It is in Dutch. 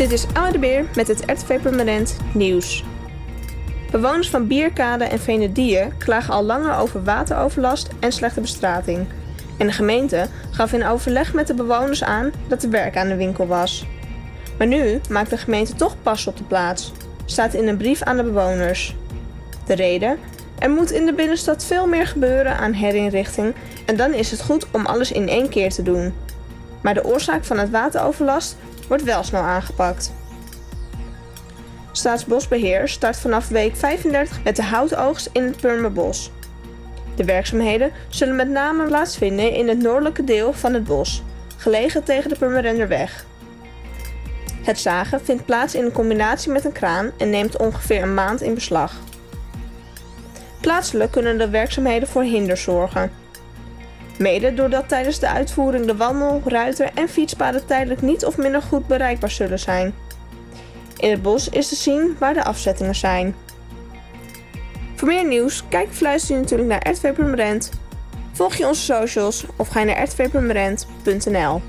Dit is Oude Beer met het RTV Permanent nieuws. Bewoners van Bierkade en Venedieën klagen al langer over wateroverlast en slechte bestrating. En de gemeente gaf in overleg met de bewoners aan dat er werk aan de winkel was. Maar nu maakt de gemeente toch pas op de plaats, staat in een brief aan de bewoners. De reden? Er moet in de binnenstad veel meer gebeuren aan herinrichting en dan is het goed om alles in één keer te doen. Maar de oorzaak van het wateroverlast wordt wel snel aangepakt. Staatsbosbeheer start vanaf week 35 met de houtoogst in het Purmerbos. De werkzaamheden zullen met name plaatsvinden in het noordelijke deel van het bos, gelegen tegen de Purmerenderweg. Het zagen vindt plaats in combinatie met een kraan en neemt ongeveer een maand in beslag. Plaatselijk kunnen de werkzaamheden voor hinder zorgen. Mede doordat tijdens de uitvoering de wandel-, ruiter- en fietspaden tijdelijk niet of minder goed bereikbaar zullen zijn. In het bos is te zien waar de afzettingen zijn. Voor meer nieuws, kijk of luister je natuurlijk naar RTV. Volg je onze socials of ga je naar rtvpermanent.nl.